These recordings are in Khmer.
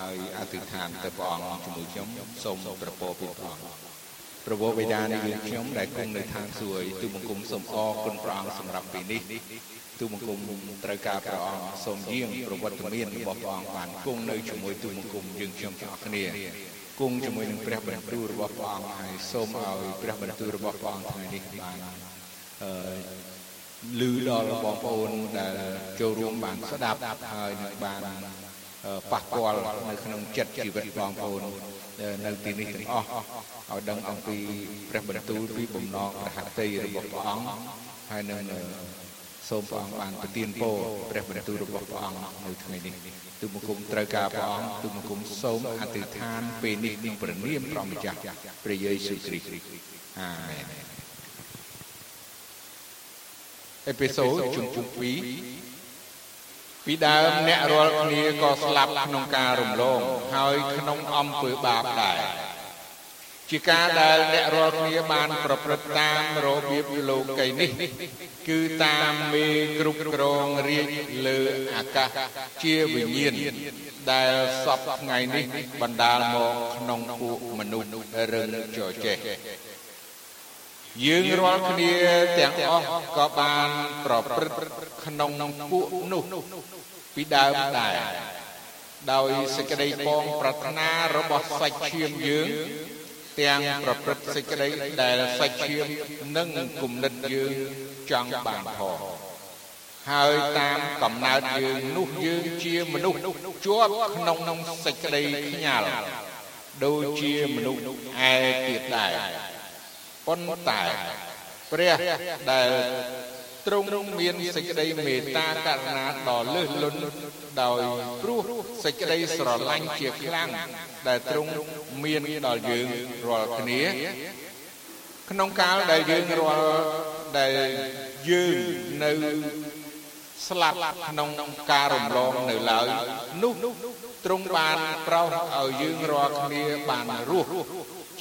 ហើយអធិដ្ឋានទៅព្រះអង្គជាមួយខ្ញុំសូមប្រពោពីព្រះអង្គប្រពោបិតានៃយើងខ្ញុំដែលគង់នៅឋានសួគ៌ទូបង្គំសូមអរគុណព្រះអង្គសម្រាប់ពេលនេះទូបង្គំត្រូវការព្រះអង្គសូមយាងប្រវត្តិមានរបស់ព្រះអង្គបានគង់នៅជាមួយទូបង្គំយើងខ្ញុំទាំងអស់គ្នាគង់ជាមួយនឹងព្រះបន្ទូលរបស់ព្រះអង្គហើយសូមឲ្យព្រះបន្ទូលរបស់ព្រះអង្គថ្ងៃនេះបានអឺឮដល់បងប្អូនដែលចូលរួមបានស្ដាប់ហើយនឹងបាន ប៉ះពាល់នៅក្នុងចិត្តជីវិតបងប្អូននៅទីនេះទាំងអស់ឲ្យដឹងអំពីព្រះបន្ទូលពីបំណងប្រហត្ថីរបស់ព្រះអង្គហើយនឹងសូមព្រះអង្គបានប្រទានពរព្រះបន្ទូលរបស់ព្រះអង្គនៅថ្ងៃនេះទូបង្គំត្រូវការព្រះអង្គទូបង្គំសូមអធិដ្ឋានពេលនេះក្នុងព្រះនាមព្រះម្ចាស់ព្រះយេស៊ូវគ្រីស្ទអាមែនអេពីសូតជំពូក2 ពីដើមអ្នករាល់គ្នាក៏ស្លាប់ក្នុងការរំលងហើយក្នុងអំពើបាបដែរជាការដែលអ្នករាល់គ្នាបានប្រព្រឹត្តតាមរបៀបលោកីនេះ គឺតាមមេគ្រប់គ្រងរាជលើអាកាសជាវិញ្ញាណដែលសពថ្ងៃនេះបណ្ដាលមកក្នុងពួកមនុស្សរឹងចចេះ យើងរាល់គ្នាទាំងអស់ក៏បានប្រព្រឹត្តក្នុងពួកនោះពីដើមដែរដោយសេចក្តីបងប្រាថ្នារបស់សាច់ឈាមយើង ទាំងប្រព្រឹត្តសេចក្តីដែលសាច់ឈាមនិងគំនិតយើងចង់បានផងហើយតាមកំណើតយើងនោះយើងជាមនុស្សជាប់ក្នុងសេចក្តីខ្ញាល់ដូចជាមនុស្សឯទៀតដែរ ប៉ុន្តែព្រះដែលទ្រង់មានសេចក្តីមេត្តាករុណាដ៏លើសលន់ដោយព្រោះសេចក្តីស្រឡាញ់ជាខ្លាំងដែលទ្រង់មានដល់យើងរាល់គ្នា ក្នុងកាលដែលយើងរាល់ដែលយើងនៅស្លាប់ក្នុងការរំលងនៅឡើយនោះទ្រង់បានប្រោសឲ្យយើងរាល់គ្នាបានរស់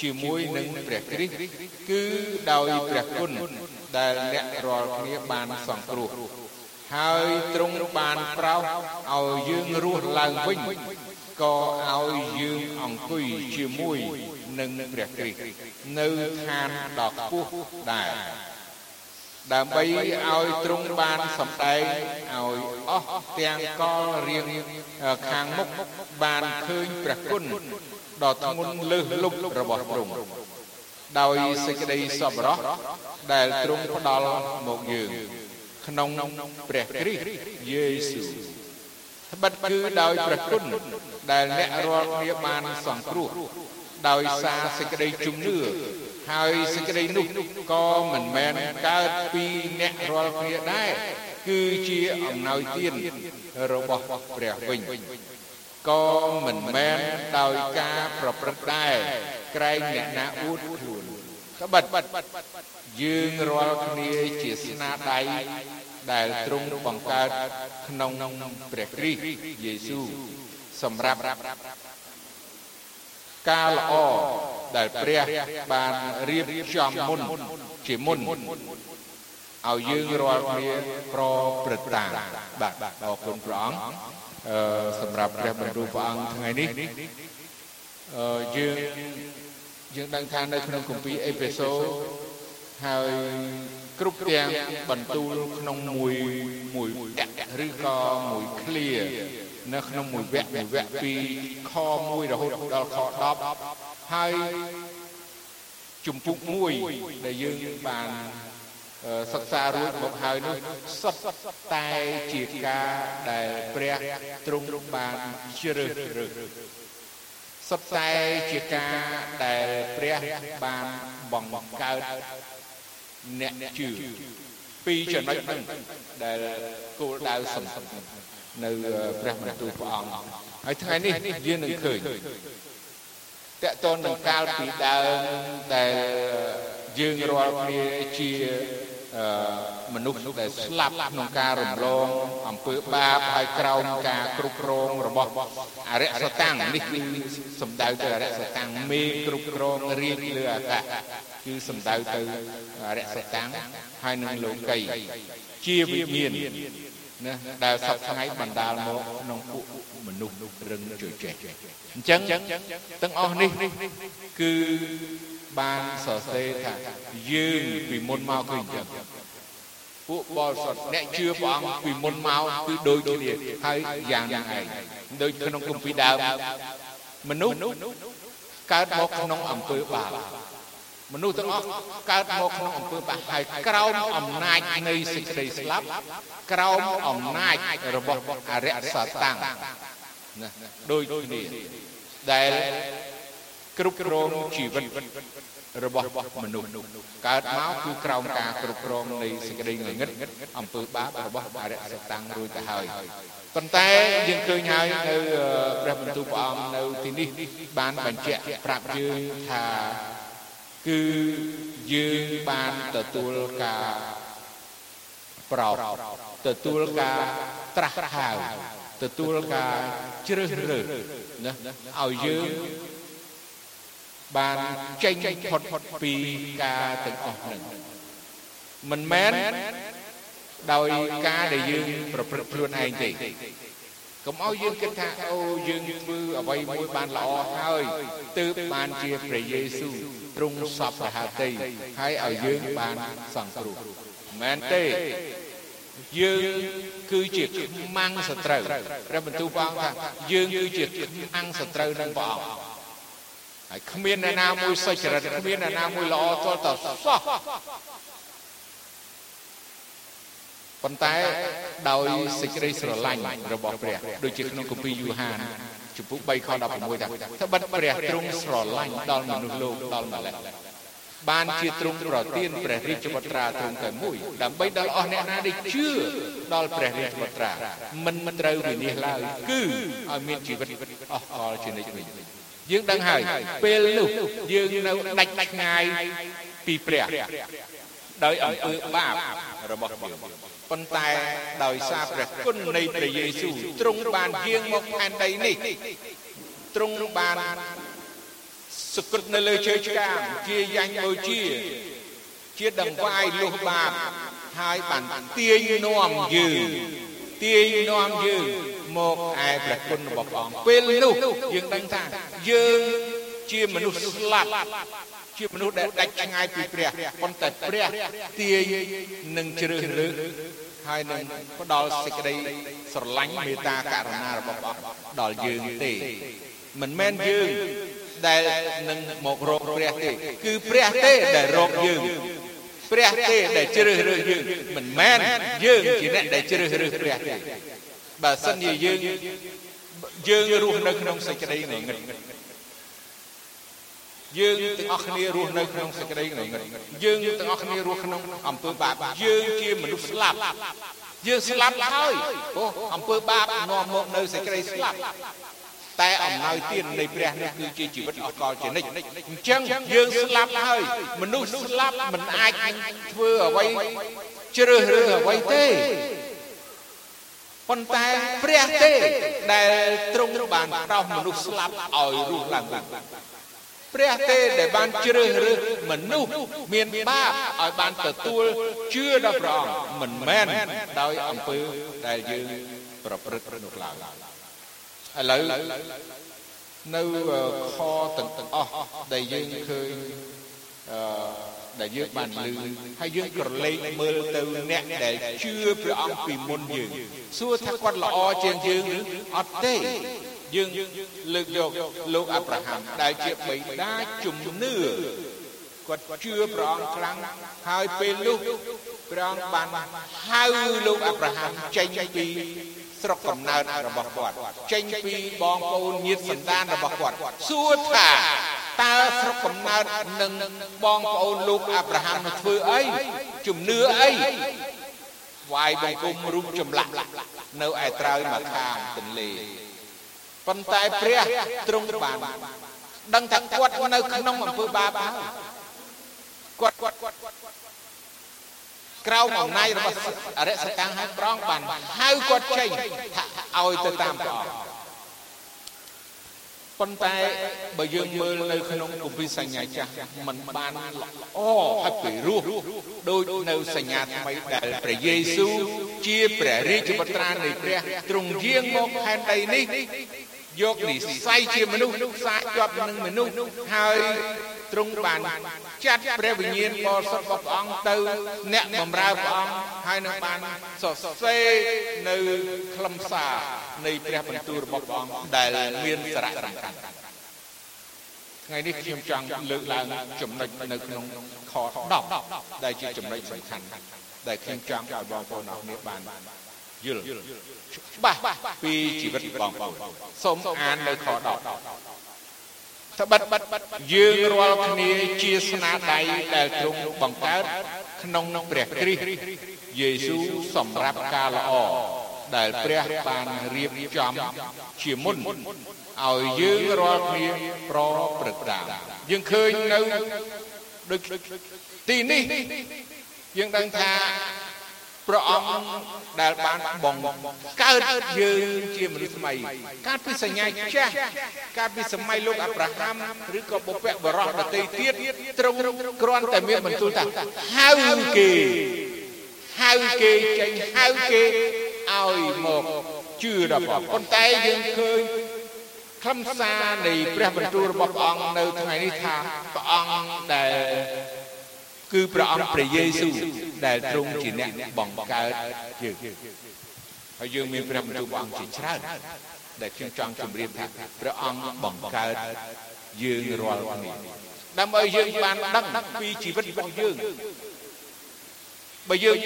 ជាមួយនឹងព្រះគ្រីស្ទគឺដោយព្រះគុណដែលអ្នករាល់គ្នាបានសង្គ្រោះហើយទ្រង់បានប្រោសឲ្យយើងរស់ឡើងវិញក៏ឲ្យយើងអង្គុយជាមួយនឹងព្រះគ្រីស្ទនៅឋានដ៏ខ្ពស់ដែរដើម្បីឲ្យទ្រង់បានសម្ដែងឲ្យអស់ទាំងកលរៀងខាងមុខបានឃើញព្រះគុណ ដ៏ធ្ងន់លើសលប់របស់ទ្រង់ដោយសេចក្តីសប្បុរសដែលទ្រង់ផ្ដល់មកយើង ក្នុងព្រះគ្រីស្ទយេស៊ូវត្បិតគឺដោយព្រះគុណដែលអ្នករាល់គ្នាបានសង្គ្រោះដោយសារសេចក្តីជំនឿហើយសេចក្តីនោះក៏មិនមែនកើតពីអ្នករាល់គ្នាដែរគឺជាអំណោយទានរបស់ព្រះវិញ ក៏មិនមែនដោយការប្រព្រឹត្តដែរក្រែងអ្នកណាអួតខ្លួនក្បិតយើងរាល់គ្នាជាស្នាដៃដែលទ្រង់បង្កើតក្នុងព្រះគ្រីស្ទយេស៊ូវសម្រាប់ការល្អដែលព្រះបានរៀបចំមុនជាមុនឲ្យយើងរាល់គ្នាប្រព្រឹត្តតាមបាទអរគុណព្រះអង្គអឺ សម្រាប់ព្រះបន្ទូលព្រះអង្គថ្ងៃនេះអឺយើងយើងដឹងថានៅក្នុងគម្ពីរអេផេសូហើយគ្រប់ទាំងបន្ទូលក្នុងមួយមួយឬក៏មួយឃ្លានៅក្នុងមួយវគ្គមួយវគ្គពីខ1រហូតដល់ខ10ហើយជំពូក1ដែលយើងបាន សិក្សារួចមកហើយនោះសុទ្ធតែជាការដែលព្រះទ្រង់បានជ្រើសរើសសុទ្ធតែជាការដែលព្រះបានបង្កើតអ្នកជឿពីរចំណុចហ្នឹងដែលគោលដៅសំខាន់នៅព្រះបន្ទូលព្រះអង្គហើយថ្ងៃនេះយើងនឹងឃើញតកតននឹងកាលពីដើមដែលយើងរាល់គ្នាជា មនុស្សដែលស្លាប់ក្នុងការរំលងអំពើបាបហើយក្រោមការគ្រប់គ្រងរបស់អរិយសតាំងនេះគឺសំដៅទៅអរិយសតាំងមេគ្រប់គ្រងរាជលើអាកាសគឺសំដៅទៅអរិយសតាំងហើយនឹងលោកីជាវិញ្ញាណណាដែលសពថ្ងៃបណ្ដាលមកក្នុងពួកមនុមនុស្សរឹងជជែកអញ្ចឹងទាំងអស់នេះគឺ បានសរសេរថាយើងពីមុនមកគឺអញ្ចឹងពួកបរិសុទ្ធអ្នកជឿព្រះអង្គពីមុនមកគឺដូចគ្នាហើយយ៉ាងហ្នឹងឯងដូចក្នុងគម្ពីរដើមមនុស្សកើតមកក្នុងអំពើបាបមនុស្សទាំងអស់កើតមកក្នុងអំពើបាបហើយក្រោមអំណាចនៃសេចក្តីស្លាប់ក្រោមអំណាចរបស់អរិយសតាំងណាដូចគ្នាដែលគ្រប់គ្រងជីវិត របស់មនុស្សកើតមកគឺក្រោមការគ្រប់គ្រងនៃសេចក្តីងងឹតអំពើបាបរបស់អរិយសតាំងរួចទៅហើយប៉ុន្តែយើងឃើញហើយនៅព្រះបន្ទូលព្រះអង្គនៅទីនេះបានបញ្ជាក់ប្រាប់យើងថាគឺយើងបានទទួលការប្រោបទទួលការត្រាស់ហៅទទួលការជ្រើសរើសណាឲ្យយើង បានចេញផុតពីការទាំងអស់នឹងមិនមែនដោយការដែលយើងប្រព្រឹត្តខ្លួនឯងទេកុំឲ្យយើងគិតថាអូយើងធ្វើអ្វីមួយបានល្អហើយទើបបានជាព្រះយេស៊ូវទ្រង់សពសហតីហើយឲ្យយើងបានសង្គ្រោះមែនទេយើងគឺជាខ្មាំងសត្រូវព្រះបន្ទូលព្រះអង្គថាយើងគឺជាខ្មាំងសត្រូវនឹងព្រះអង្គ ហើយគ្មានអ្នកណាមួយសុចរិតគ្មានអ្នកណាមួយល្អទាល់តែសោះប៉ុន្តែដោយសេចក្តីស្រឡាញ់របស់ព្រះដូចជាក្នុងគម្ពីរយូហានជំពូក3ខ16ថាត្បិតព្រះទ្រង់ស្រឡាញ់ដល់មនុស្សលោកដល់ម្លេះបានជាទ្រង់ប្រទានព្រះរាជវត្រាទ្រង់តែមួយដើម្បីដល់អស់អ្នកណាដែលជឿដល់ព្រះរាជវត្រាមិនមិនត្រូវវិនិច្ឆ័យឡើយគឺឲ្យមានជីវិតអស់កលជានិច្ចវិញ យើងដឹងហើយពេលនោះយើងនៅដាច់ឆ្ងាយពីព្រះដោយអំពើបាបរបស់យើងប៉ុន្តែដោយសារព្រះគុណនៃព្រះយេស៊ូវទ្រង់បានយាងមកផែនដីនេះទ្រង់បានសក្តិនៅលើជើងឆ្កាងជាយ៉ាញ់បូជា ជាដង្វាយលុះបាបហើយបានទាញនាំយើងទាញនាំយើង មកឯព្រះគុណរបស់ព្រះអង្គពេលនោះយើងដឹងថាយើងជាមនុស្សស្លាប់ជាមនុស្សដែលដាច់ឆ្ងាយពីព្រះប៉ុន្តែព្រះទាយនឹងជ្រើសរើសហើយនឹងផ្ដល់សេចក្តីស្រឡាញ់មេត្តាករុណារបស់ព្រះដល់យើងទេមិនមែនយើងដែលនឹងមករកព្រះទេ គឺព្រះទេដែលរកយើងព្រះទេដែលជ្រើសរើសយើងមិនមែនយើងជាអ្នកដែលជ្រើសរើសព្រះទេ បើសិនជាយើងយើងរស់នៅក្នុងសេចក្តីងងឹតយើងទាំងអស់គ្នារស់នៅក្នុងសេចក្តីងងឹតយើងទាំងអស់គ្នារស់ក្នុងអំពើបាបយើងជាមនុស្សស្លាប់យើងស្លាប់ហើយអូអំពើបាបនាំមកនៅសេចក្តីស្លាប់តែអំណោយទាននៃព្រះនេះគឺជាជីវិតអកលជានិច្ចអញ្ចឹងយើងស្លាប់ហើយមនុស្សស្លាប់មិនអាចធ្វើអ្វីជ្រើសរើសអ្វីទេ ប៉ុន្តែព្រះទេដែលទ្រង់បានប្រោសមនុស្សស្លាប់ឲ្យរស់ឡើងវិញព្រះទេដែលបានជ្រើសរើសមនុស្សមានបាបឲ្យបានទទួលជឿដល់ព្រះអង្គមិនមែនដោយអំពើដែលយើងប្រព្រឹត្តនោះឡើយឥឡូវនៅខទាំងទាំងអស់ដែលយើងឃើញអឺ ដែលយើងបានឮហើយយើងក្រឡេកមើលទៅអ្នកដែលជឿព្រះអង្គពីមុនយើងសួរថាគាត់ល្អជាងយើងឬអត់ទេយើងលើកយកលោកអាប់រ៉ាហាំដែលជាបិតាជំនឿគាត់ជឿព្រះអង្គខ្លាំងហើយពេលនោះព្រះអង្គបានហៅលោកអាប់រ៉ាហាំចេញពីស្រុកកំណើតរបស់គាត់ចេញពីបងប្អូនញាតិសន្តានរបស់គាត់សួរថា តើស្រុកកំណើតនឹងបងប្អូនលោកអាប់រ៉ាហាំនឹងធ្វើអីជំនឿអីវាយបង្គំរូបចម្លាក់នៅឯត្រើយមកខាងទន្លេប៉ុន្តែព្រះទ្រង់បានដឹងថាគាត់នៅក្នុងអំពើបាបហើយគាត់គាត់ក្រោមអំណាចរបស់អរិយសកាំងហើយប្រងបានហៅគាត់ចេញថាឲ្យទៅតាមព្រះអង្គ ប៉ុន្តែបើយើងមើលនៅក្នុងគម្ពីរសញ្ញាចាស់มันបានល្អហើយពីរោះដូចនៅសញ្ញាថ្មីដែលព្រះយេស៊ូវជាព្រះរាជបុត្រានៃព្រះទ្រង់យាងមកផែនដីនេះយកនិស័យជាមនុស្សផ្សារជាប់នឹងមនុស្សហើយ ទ្រង់បានចាត់ព្រះវិញ្ញាណបរិសុទ្ធរបស់ព្រះអង្គទៅ អ្នកបម្រើព្រះអង្គហើយនឹងបានសរសេរនៅខ្លឹមសារនៃព្រះបន្ទូលរបស់ព្រះអង្គដែលមានសារៈសំខាន់ថ្ងៃនេះខ្ញុំចង់លើកឡើងចំណុចនៅក្នុងខ10ដែលជាចំណុចសំខាន់ដែលខ្ញុំចង់ឲ្យបងប្អូនអរគ្នាបានយល់ច្បាស់ពីជីវិតបងប្អូនសូមអាននៅខ10 ត្បិតយើងរាល់គ្នាជាស្នាដៃដែលទ្រង់បង្កើតក្នុងព្រះគ្រីស្ទយេស៊ូវសម្រាប់ការល្អដែលព្រះបានរៀបចំជាមុនឲ្យយើងរាល់គ្នាប្រព្រឹត្តតាមយើងឃើញនៅដូចទីនេះយើងដឹងថា ព្រះអង្គដែលបានបងកើតយើងជាមនុស្សថ្មីកើតពីសញ្ញាចាស់កើតពីសម័យលោកអាប់រ៉ាហាំឬក៏បុព្វបុរសដទៃទៀតទ្រង់គ្រាន់តែមានបន្ទូលថាហៅគេហៅគេចេញហៅគេឲ្យមកជឿដល់ព្រះប៉ុន្តែយើងឃើញខ្លឹមសារនៃព្រះបន្ទូលរបស់ព្រះអង្គនៅថ្ងៃនេះថាព្រះអង្គដែល គឺព្រះអង្គព្រះយេស៊ូវដែលទ្រង់ជាអ្នកបង្កើតយើងហើយយើងមានព្រះបន្ទូលព្រះអង្គជាច្រើនដែលខ្ញុំចង់ជម្រាបថាព្រះអង្គបង្កើតយើងរាល់គ្នាដើម្បីយើងបានដឹងពីជីវិតរបស់យើងបើយើង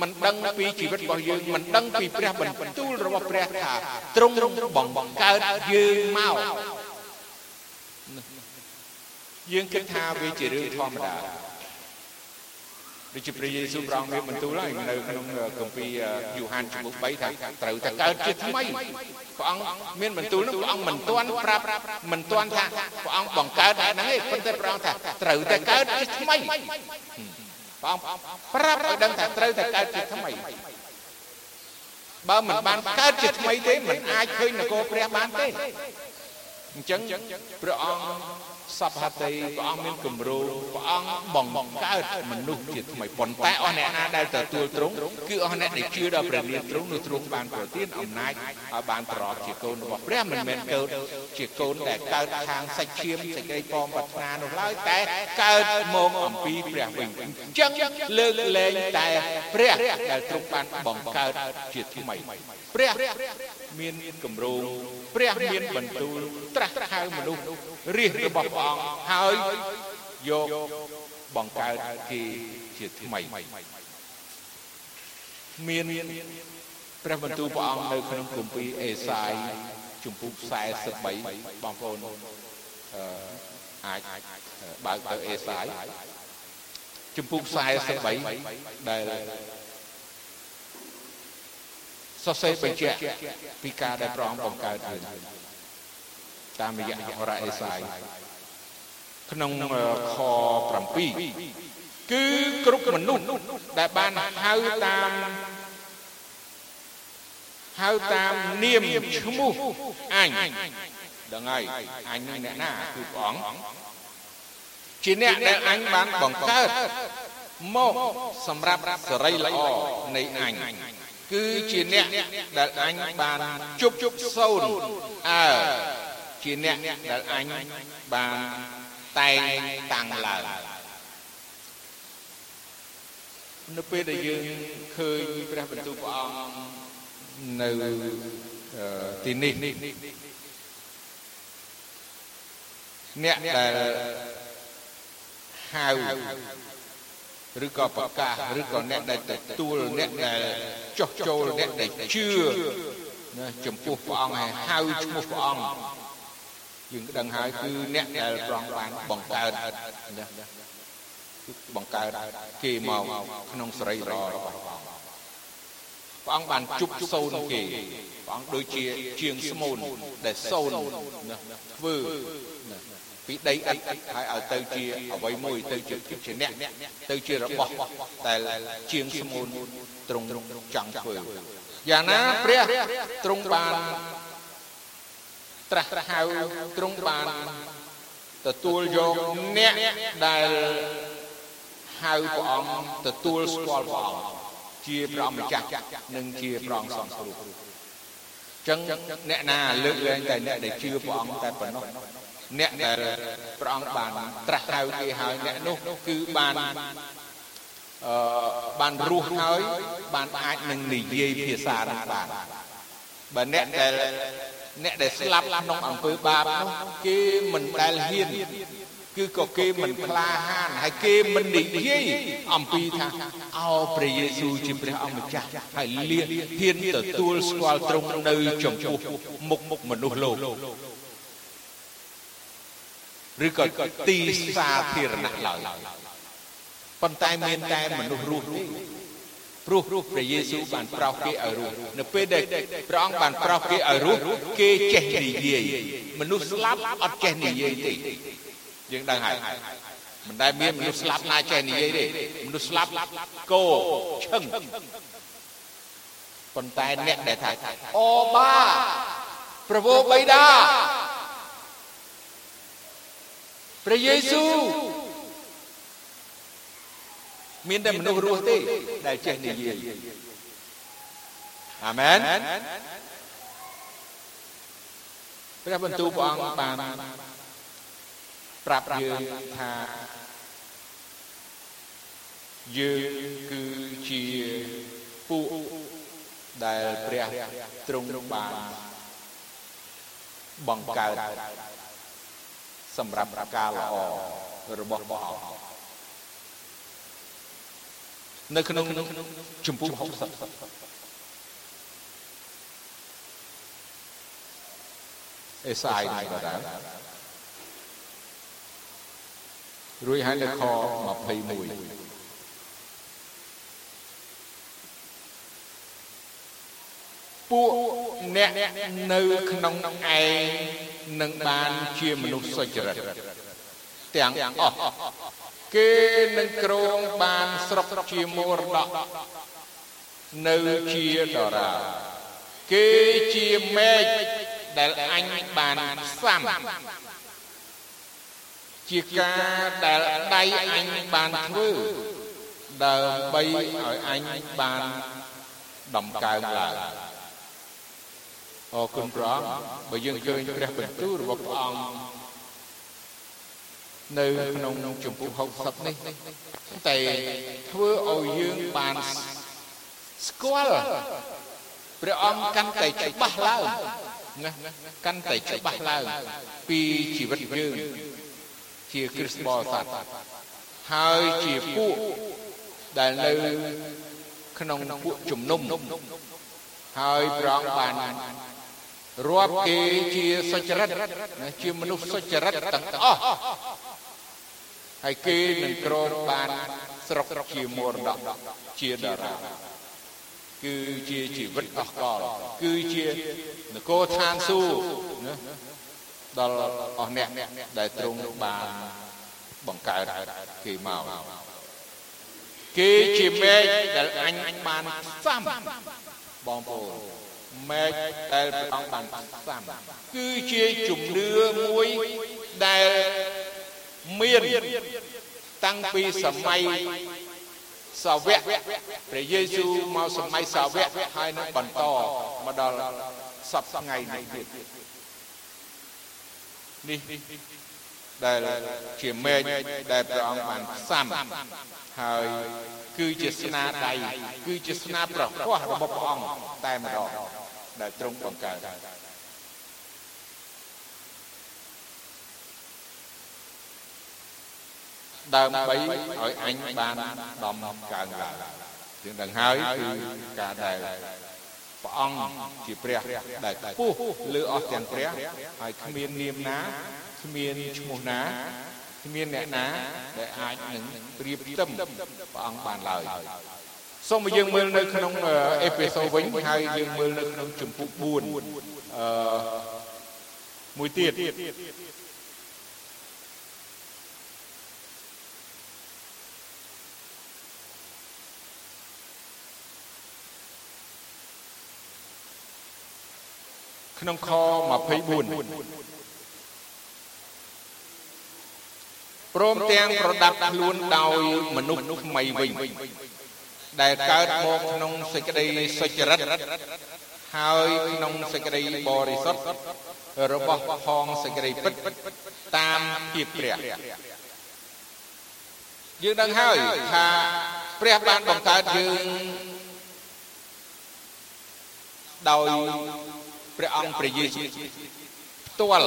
មិនដឹងពីជីវិតរបស់យើងមិនដឹងពីព្រះបន្ទូលរបស់ព្រះថាទ្រង់បង្កើតយើងមក យើងគិតថាវាជារឿងធម្មតាដូចជាព្រះយេស៊ូវប្រងមានបន្ទូលហើយនៅក្នុងគម្ពីរយូហានជំពូក3ថាត្រូវតែកើតជាថ្មីព្រះអង្គមានបន្ទូលនោះព្រះអង្គមិនទាន់ប្រាប់មិនទាន់ថាព្រះអង្គបង្កើតហ្នឹងទេប៉ុន្តែព្រះអង្គថាត្រូវតែកើតជាថ្មីព្រះអង្គប្រាប់ឲ្យដឹងថាត្រូវតែកើតជាថ្មីបើមិនបានកើតជាថ្មីទេមិនអាចឃើញនគរព្រះបានទេអញ្ចឹងព្រះអង្គ សពហតិព្រះអង្គមានគម្រោងព្រះអង្គបង្កើតមនុស្សជាថ្មីប៉ុន្តែអស់អ្នកណាដែលទទួលទ្រង់គឺអស់អ្នកដែលជឿដល់ព្រះនាមទ្រង់នោះទ្រង់បានប្រទានអំណាចឲ្យបានប្រកជាកូនរបស់ព្រះមិនមែនកើតជាកូនដែលកើតខាងសាច់ឈាមសេចក្តីពំប្រាថ្នានោះឡើយតែកើតមកអំពីព្រះវិញអញ្ចឹងលើកលែងតែព្រះដែលទ្រង់បានបង្កើតជាថ្មីព្រះមានគម្រោងព្រះមានបន្ទូលត្រាស់ហៅមនុស្សរាជរបស់ព្រះអង្គហើយយកបង្កើតគេជាថ្មីមានព្រះបន្ទូលព្រះអង្គនៅក្នុងគម្ពីរអេសាយជំពូក43បងប្អូនអាចបើកទៅអេសាយជំពូក43ដែលសរសេរបញ្ជាក់ពីការដែលព្រះអង្គបង្កើតយើង តាមរយៈហោរាអេសាយក្នុងខ7គឺគ្រប់មនុស្សដែលបានហៅតាមហៅតាមនាមឈ្មោះអញដឹងហើយអញនឹងអ្នកណាគឺព្រះអង្គជាអ្នកដែលអញបានបង្កើតមកសម្រាប់សេរីល្អនៃអញគឺជាអ្នកដែលអញបានជប់ជប់សូនអើ ជាអ្នកដែលអញបានតែងតាំងឡើងនៅពេលដែលយើងឃើញព្រះបន្ទូលព្រះអង្គនៅទីនេះអ្នកដែលហៅឬក៏ប្រកាសឬក៏អ្នកដែលទទួលអ្នកដែលចោះចូលអ្នកដែលជឿណាចំពោះព្រះអង្គហើយហៅឈ្មោះព្រះអង្គ យើងដឹងហើយគឺអ្នកដែលប្រងបានបង្កើតណាបង្កើតគេមកក្នុងសេរីល្អរបស់ព្រះអង្គបានជប់សូនគេព្រះអង្គដូចជាជាងស្មូនដែលសូនណាធ្វើណាពីដីឥដ្ឋហើយឲ្យទៅជាអ្វីមួយទៅជាជាអ្នកទៅជារបស់ដែលជាងស្មូនត្រង់ចង់ធ្វើយ៉ាងណាព្រះទ្រង់បាន ត្រាស់ហៅទ្រង់បានទទួលយកអ្នកដែលហៅព្រះអង្គទទួលស្គាល់ព្រះអង្គជាព្រះអង្គម្ចាស់និងជាព្រះអង្គសំស្រួលចឹងអ្នកណាលើកលែងតែអ្នកដែលជឿព្រះអង្គតែប៉ុណ្ណោះអ្នកដែលព្រះអង្គបានត្រាស់ហៅគេហើយអ្នកនោះគឺបានអឺបានរស់ហើយបានអាចនឹងនិយាយភាសានឹងបានបើអ្នកដែល អ្នកដែលស្លាប់ក្នុងអំពើបាបនោះគេមិនដែលហ៊ានគឺក៏គេមិនក្លាហានហើយគេមិននិយាយអំពីថាអោព្រះយេស៊ូវជាព្រះអង្គម្ចាស់ហើយលៀនហ៊ានទទួលស្គាល់ទ្រង់នៅចំពោះមុខមុខមនុស្សលោកឬក៏ទីសាធារណៈឡើយប៉ុន្តែមានតែមនុស្សរស់ទេ ព្រោះព្រះយេស៊ូវបានប្រោសគេឲ្យរស់នៅពេលដែលព្រះអង្គបានប្រោសគេឲ្យរស់គេចេះនិយាយមនុស្សស្លាប់អត់ចេះនិយាយទេយើងដឹងហើយមិនដែលមានមនុស្សស្លាប់ណាចេះនិយាយទេមនុស្សស្លាប់គោឈឹងប៉ុន្តែអ្នកដែលថាអូបាប្រពោបៃតាព្រះយេស៊ូវ មានតែមនុស្សរស់ទេ ដែលចេះនិយាយអាមែនព្រះបន្ទូលព្រះអង្គបានប្រាប់យើងថាយើងគឺជាពួកដែលព្រះទ្រង់បានបង្កើតសម្រាប់ការល្អរបស់ព្រះអង្គ នៅក្នុងជំពូក60អេសាយនេះក៏ដែររួចហើយនៅខ21ពួកអ្នកនៅក្នុងឯងនឹងបានជាមនុស្សសុចរិតទាំងអស់ គេនឹងក្រងបានស្រុកជាមរតកនៅជាដរាគេជាមេឃដែលអញបានផ្សំជាការដែលដៃអញបានធ្វើដើម្បីឲ្យអញបានដំកើងឡើងអរគុណព្រះអង្គបើយើងឃើញព្រះបន្ទូលរបស់ព្រះអង្គ នៅក្នុងជំពូក60នេះតែធ្វើឲ្យយើងបានស្គាល់ព្រះអង្គកាន់តែច្បាស់ឡើងណាកាន់តែច្បាស់ឡើងពីជីវិតយើងជាគ្រិស្តបរិស័ទហើយជាពួកដែលនៅក្នុងពួកជំនុំហើយព្រះអង្គបានរាប់គេជាសុចរិតជាមនុស្សសុចរិតទាំងអស់ ហើយគេនឹងក្រងបានស្រុកជាមរតកជាតារាគឺជាជីវិតអស់កលគឺជានគរឋានសួគ៌ណាដល់អស់អ្នកដែលទ្រង់បានបង្កើតគេមកគេជាមេឃដែលអញបានផ្សំបងប្អូនមេឃដែលព្រះអង្គបានផ្សំគឺជាជំនឿមួយដែល មានតាំងពីសម័យសាវកព្រះយេស៊ូវមកសម័យសាវកហើយនឹងបន្តមកដល់សពថ្ងៃនេះទៀតនេះដែលជាមេឃដែលព្រះអង្គបានផ្សំហើយគឺជាស្នាដៃគឺជាស្នាប្រកបរបស់ព្រះអង្គតែម្ដងដែលទ្រង់បង្កើត ដើម្បីឲ្យអញបានដំកើងឡើងយើងដឹងហើយគឺការដែលព្រះអង្គជាព្រះដែលខ្ពស់លើអស់ទាំងព្រះហើយគ្មាននាមណាគ្មានឈ្មោះណាគ្មានអ្នកណាដែលអាចនឹងប្រៀបផ្ទឹមព្រះអង្គបានឡើយសូមយើងមើលនៅក្នុងអេពីសូវិញហើយយើងមើលនៅក្នុងជំពូក4អឺមួយទៀត ក្នុងខ24ព្រមទាំងប្រដាប់ខ្លួនដោយមនុស្សថ្មីវិញដែលកើតមកក្នុងសេចក្តីសុចរិតហើយក្នុងសេចក្តីបរិសុទ្ធរបស់ផងសេចក្តីពិតតាមភាពព្រះយើងដឹងហើយថាព្រះបានបង្កើតយើងដោយ ព្រះអង្គព្រះយេស៊ូវផ្ទាល់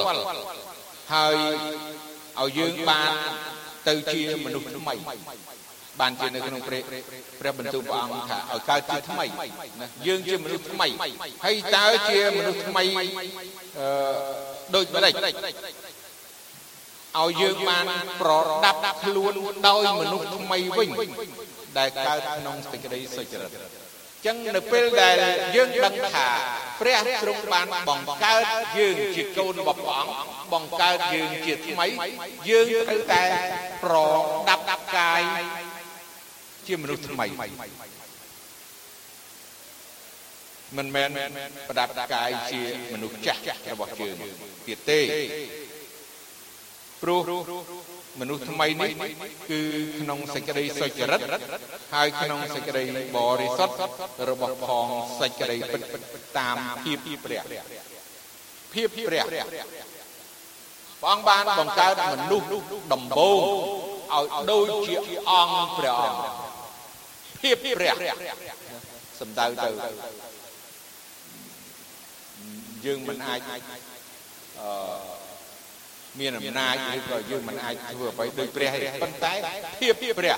ហើយឲ្យយើងបានទៅជាមនុស្សថ្មីបានជានៅក្នុងព្រះព្រះបន្ទូលព្រះអង្គថាឲ្យកើតជាថ្មីណាយើងជាមនុស្សថ្មីហើយតើជាមនុស្សថ្មីអឺដូចម្ដេចឲ្យយើងបានប្រដាប់ខ្លួនដោយមនុស្សថ្មីវិញដែលកើតក្នុងសេចក្តីសុចរិត ចឹងនៅពេលដែលយើងដឹងថាព្រះទ្រង់បានបង្កើតយើងជាកូនរបស់ព្រះអង្គបង្កើតយើងជាថ្មី យើងត្រូវតែប្រដាប់កាយជាមនុស្សថ្មីមិនមែនប្រដាប់កាយជាមនុស្សចាស់របស់យើងទៀតទេ ព្រោះមនុស្សថ្មីនេះគឺក្នុងសេចក្តីសុចរិតហើយក្នុងសេចក្តីបរិសុទ្ធរបស់ផងសេចក្តីពិតតាមភាពព្រះភាពព្រះព្រះអង្គបានបង្កើតមនុស្សដំបូងឲ្យដូចជាអង្គព្រះអង្គភាពព្រះសំដៅទៅយើងមិនអាចអឺ មានអំណាចឬក៏យើងមិនអាចធ្វើអ្វីដូចព្រះទេប៉ុន្តែភាពព្រះ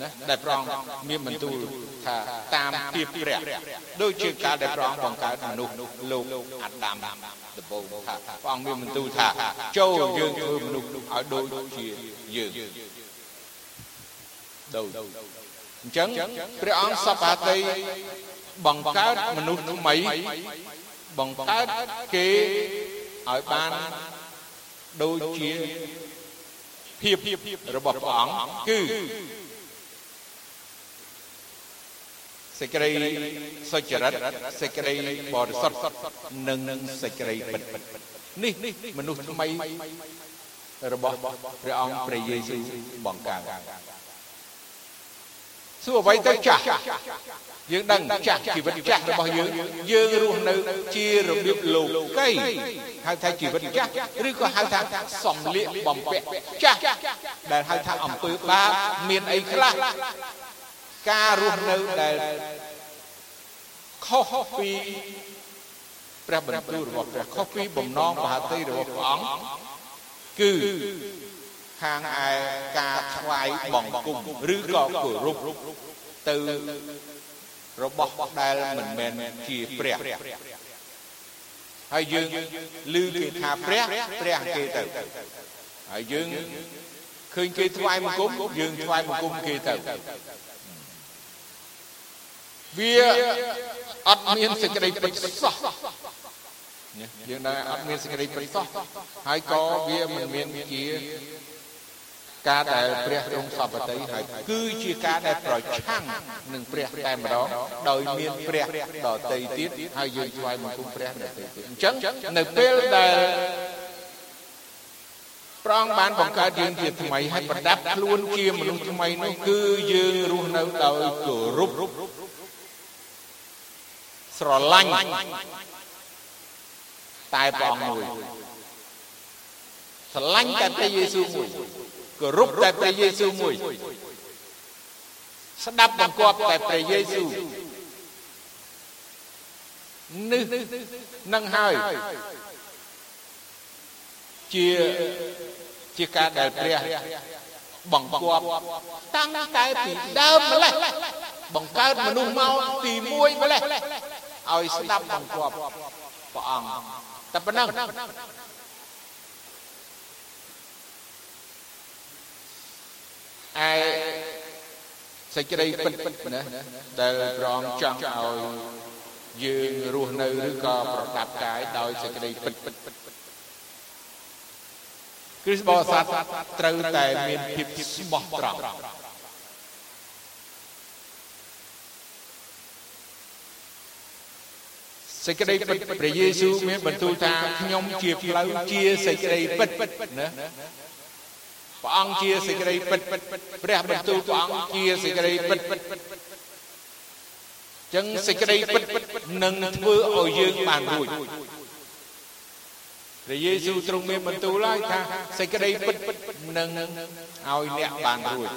ណាដែលព្រះអង្គមានបន្ទូលថាតាមភាពព្រះដូចជាការដែលព្រះអង្គបង្កើតមនុស្សលោកអាដាមដំបូងថាព្រះអង្គមានបន្ទូលថាចូលយើងធ្វើមនុស្សឲ្យដូចជាយើងដូចអញ្ចឹងព្រះអង្គសពហតីបង្កើតមនុស្សថ្មីបង្កើតគេឲ្យបាន ដូចជាភាពរបស់ព្រះអង្គគឺសេចក្តីសុចរិតសេចក្តីបរិសុទ្ធនិងសេចក្តីពិតនេះមនុស្សថ្មីរបស់ព្រះអង្គព្រះយេស៊ូវបង្កើត សួរអ្វីទៅចាស់យើងដឹងចាស់ជីវិតចាស់របស់យើងយើងរស់នៅជារបៀបលោកីហៅថាជីវិតចាស់ឬក៏ហៅថាសំលៀកបំពាក់ចាស់ដែលហៅថាអំពើបាបមានអីខ្លះការរស់នៅដែលខុសពីព្រះបន្ទូលរបស់ព្រះខុសពីបំណងមហាតីរបស់ព្រះអង្គគឺ ខាងឯការថ្វាយបង្គំឬក៏គោរពទៅរបស់ដែលមិនមែនជាព្រះហើយយើងឮគេថាព្រះព្រះគេទៅហើយយើងឃើញគេថ្វាយបង្គំយើងថ្វាយបង្គំគេទៅវាអត់មានសេចក្តីពិតសោះយើងដែរអត់មានសេចក្តីពិតសោះហើយក៏វាមិនមានជា ការដែលព្រះទ្រង់សពតិហើយគឺជាការដែលប្រឆាំងនឹងព្រះតែម្ដងដោយមានព្រះដតីទៀតហើយយើងថ្វាយបង្គំព្រះដតីទៀតអញ្ចឹងនៅពេលដែលព្រះអង្គបានបង្កើតយើងជាថ្មីហើយប្រដាប់ខ្លួនជាមនុស្សថ្មីនោះគឺយើងរស់នៅដោយគោរពស្រឡាញ់តែព្រះអង្គមួយស្រឡាញ់តែព្រះយេស៊ូវមួយ គោរពតែព្រះយេស៊ូវមួយស្ដាប់បង្គាប់តែព្រះយេស៊ូវនេះនឹងហើយជាជាការដែលព្រះបង្គាប់តាំងតែពីដើមម្លេះបង្កើតមនុស្សមកទី1ម្លេះឲ្យស្ដាប់បង្គាប់ព្រះអង្គតែប៉ុណ្ណឹង ឯសេចក្តីពិតណាដែលព្រះអង្គចង់ឲ្យយើងរស់នៅឬក៏ប្រដាប់កាយដោយសេចក្តីពិតគ្រិស្តបរិស័ទត្រូវតែមានភាពស្មោះត្រង់សសេចក្តីពិតព្រះយេស៊ូវមានបន្ទូលថាខ្ញុំជាផ្លូវជាសេចក្តីពិតណា ព្រះអង្គជាសេចក្តីពិតព្រះបន្ទូលព្រះអង្គជាសេចក្តីពិតចឹងសេចក្តីពិតនឹងធ្វើឲ្យយើងបានរួចព្រះយេស៊ូវទ្រង់មានបន្ទូលហើយថាសេចក្តីពិតនឹងឲ្យអ្នកបានរួច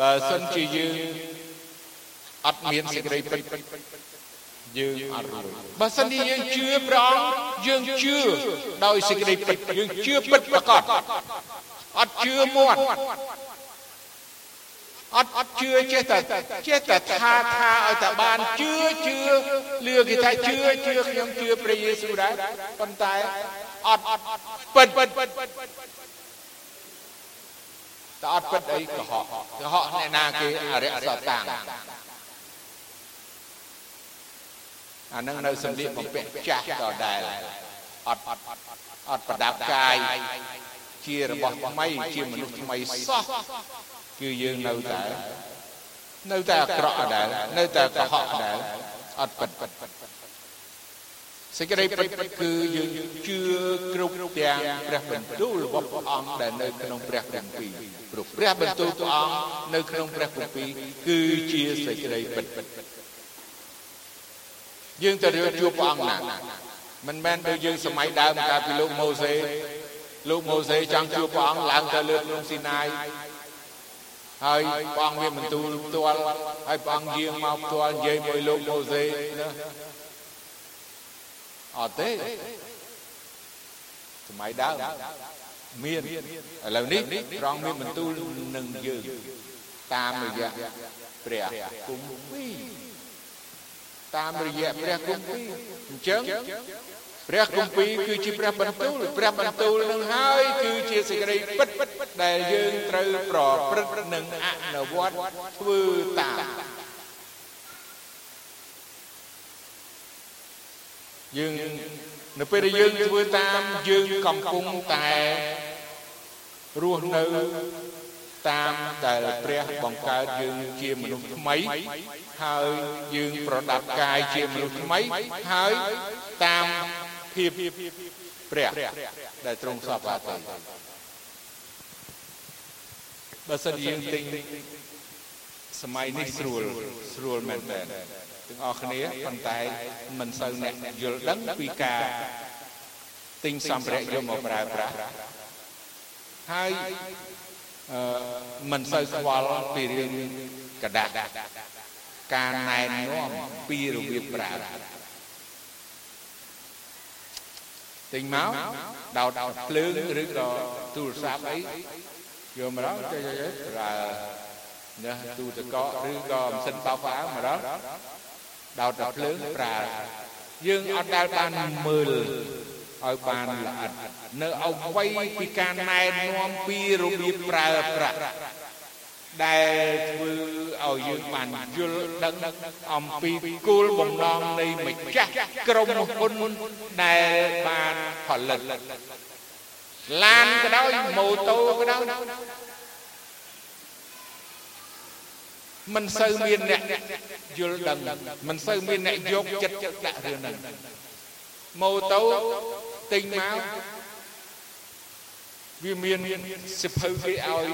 បើសិនជាយើងអត់មានសេចក្តីពិត យើងអត់រួចបើសិនជាយើងជឿព្រះអង្គយើងជឿដោយសេចក្តីពិតយើងជឿពិតប្រកបអត់ជឿមាត់អត់អត់ជឿចេះតែចេះតែថាថាឲ្យតែបានជឿជឿលឿគេថាជឿជឿខ្ញុំជឿព្រះយេស៊ូវដែរប៉ុន្តែអត់ពិតតែអត់ពិតអីកុហកកុហកអ្នកណាគេអរិយសតាំង អានឹងនៅសម្លៀកបំពាក់ចាស់ដដែលអត់អត់ប្រដាប់កាយជារបស់ថ្មីជាមនុស្សថ្មីសោះគឺយើងនៅតែនៅតែអាក្រក់ដដែលនៅតែកុហកដដែលអត់ពិតសេចក្តីពិតគឺយើងជឿគ្រប់ទាំងព្រះបន្ទូលរបស់ព្រះអង្គដែលនៅក្នុងព្រះគម្ពីរព្រោះព្រះបន្ទូលព្រះអង្គនៅក្នុងព្រះគម្ពីរគឺជាសេចក្តីពិត យើងទៅរៀបជួបព្រះអង្គណាមិនមែនដូចយើងសម័យដើមកាលពីលោកម៉ូសេលោកម៉ូសេចង់ជួបព្រះអង្គឡើងទៅលើភ្នំស៊ីណាយហើយព្រះអង្គមានបន្ទូលផ្ទាល់ហើយព្រះអង្គយាងមកផ្ទាល់និយាយមួយលោកម៉ូសេណាអត់ទេសម័យដើមមានឥឡូវនេះព្រះអង្គមានបន្ទូលនឹងយើងតាមរយៈព្រះគុំពី តាមរយៈព្រះគម្ពីរអញ្ចឹងព្រះគម្ពីរគឺជាព្រះបន្ទូលព្រះបន្ទូលនឹងហើយគឺជាសេចក្តីពិតដែលយើងត្រូវប្រព្រឹត្តនិងអនុវត្តធ្វើតាមយើងនៅពេលដែលយើងធ្វើតាមយើងកំពុងតែរស់នៅ តាមដែលព្រះបង្កើតយើងជាមនុស្សថ្មី ហើយយើងប្រដាប់កាយជាមនុស្សថ្មីហើយតាមភាពព្រះដែលទ្រង់សពទៅបើសិនយើងទិញសម័យនេះស្រួលស្រួលមែនតើទាំងអស់គ្នាប៉ុន្តែមិនសូវអ្នកយល់ដឹងពីការទិញសម្ភារៈយកមកប្រើប្រាស់ហើយអឺ មិនសូវស្គាល់ពីរឿងกระดาษការណែនាំពីរបៀបប្រើទិញមកដោតភ្លើងឬក៏ទូរស័ព្ទអីយកមកដល់ចេះចេះប្រើណាទូទឹកកកឬក៏ម៉ាស៊ីនបោកផ្អើមកដល់ដោតតែភ្លើងប្រើយើងអត់ដែលបានមើល ឲ្យបានល្អិតនៅអវ័យពីការណែនាំពីរបៀបប្រើប្រាស់ដែលធ្វើឲ្យយើងបានយល់ដឹងអំពីគោលបំណងនៃម្ចាស់ក្រុមហ៊ុនដែលបានផលិតឡានក៏ដោយម៉ូតូក៏ដោយមិនសូវមានអ្នកយល់ដឹងមិនសូវមានអ្នកយកចិត្តដាក់រឿងហ្នឹង ម៉ូតូទិញមកវាមានសិភៅគេឲ្យ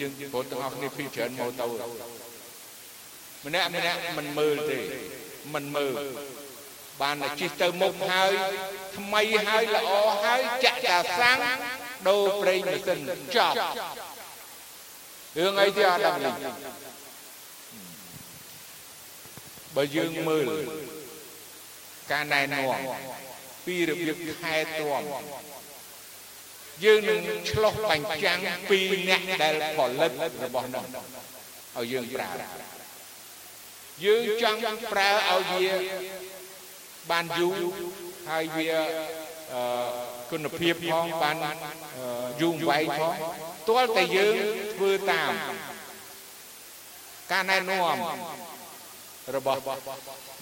យើងបងទាំងអស់គ្នាពីច្រើនម៉ូតូម្នាក់ម្នាក់មិនមើលទេមិនមើលបានតែជិះទៅមុខហើយថ្មីហើយល្អហើយចាក់តាសាំងដូរប្រេងម៉ាស៊ីនចប់រឿងអីទៀតអត់ដឹងនេះបើយើងមើល ការណែនាំពីរបៀបថែទាំយើងនឹងឆ្លោះបញ្ចាំងពីអ្នកដែលផលិតរបស់នោះឲ្យយើងប្រើយើងចង់ប្រើឲ្យវាបានយូរហើយវាគុណភាពផងបានយូរវែងផងទាល់តែយើងធ្វើតាមការណែនាំ របស់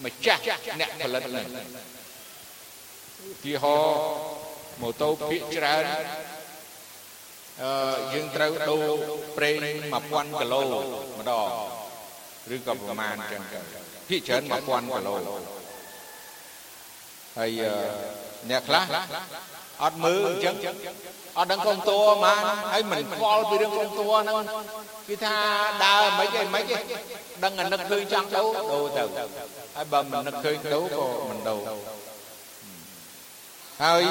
ម្ចាស់អ្នកផលិតនេះទីហោម៉ូតូភាកច្រើនអឺយើងត្រូវដូរប្រេង1000គីឡូម្ដងឬក៏ប្រមាណចឹងទៅភាគច្រើន1000គីឡូហើយអ្នកខ្លះអត់មើលអញ្ចឹងអត់ដឹងកងតួមកហើយមិនខ្វល់ពីរឿងកងតួហ្នឹង គេថាដើរមិនអីមិនអីដឹងអានឹកឃើញចង់ដូរដូរទៅហើយបើមិននឹកឃើញដូរក៏មិនដូរហើយ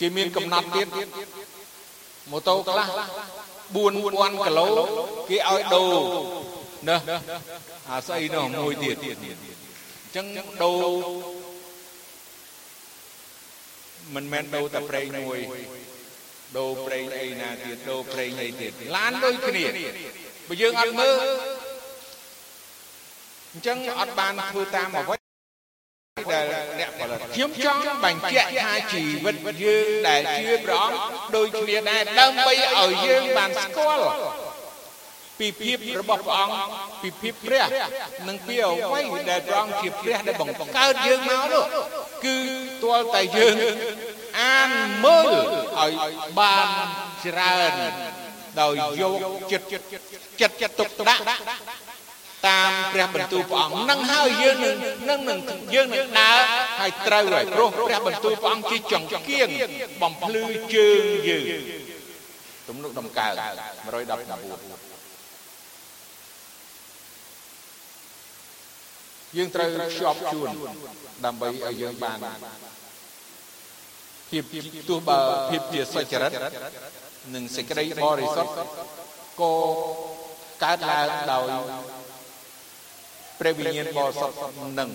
គេមានកំណត់ទៀតម៉ូតូខ្លះ ដូរណាអាស្អីនោះមួយទៀតអញ្ចឹងដូរមិនមែនដូរតែប្រេងមួយដូរប្រេងអីណាទៀតដូរប្រេងអីទៀតឡានដូចគ្នាបើយើងអត់មើលអញ្ចឹងអត់បានធ្វើតាមអ្វីដែលអ្នកផលិតខ្ញុំចង់បញ្ជាក់ថាជីវិតយើងដែលជឿព្រះអង្គដូចគ្នាដែរដើម្បីឲ្យយើងបានស្គាល់ពីភាពរបស់ព្រះអង្គពីភាពព្រះនិងពីអ្វីដែលព្រះអង្គជាព្រះដែលបង្កើតយើងមកនោះគឺទាល់តែយើង អានមើលឲ្យបានច្រើនដោយយកចិត្តចិត្តទុកដាក់តាមព្រះបន្ទូលព្រះអង្គនឹងហើយយើងនឹងនឹងយើងនឹងដើរហើយត្រូវហើយព្រោះព្រះបន្ទូលព្រះអង្គជាចង្គៀងបំភ្លឺជើងយើងទំនុកដំកើង119យើងត្រូវខ្ជាប់ជួនដើម្បីឲ្យយើងបាន ភាពទោះបើភាពជាសុចរិតនិងសេចក្តីបរិសុទ្ធក៏កើតឡើងដោយព្រះវិញ្ញាណបរិសុទ្ធនិង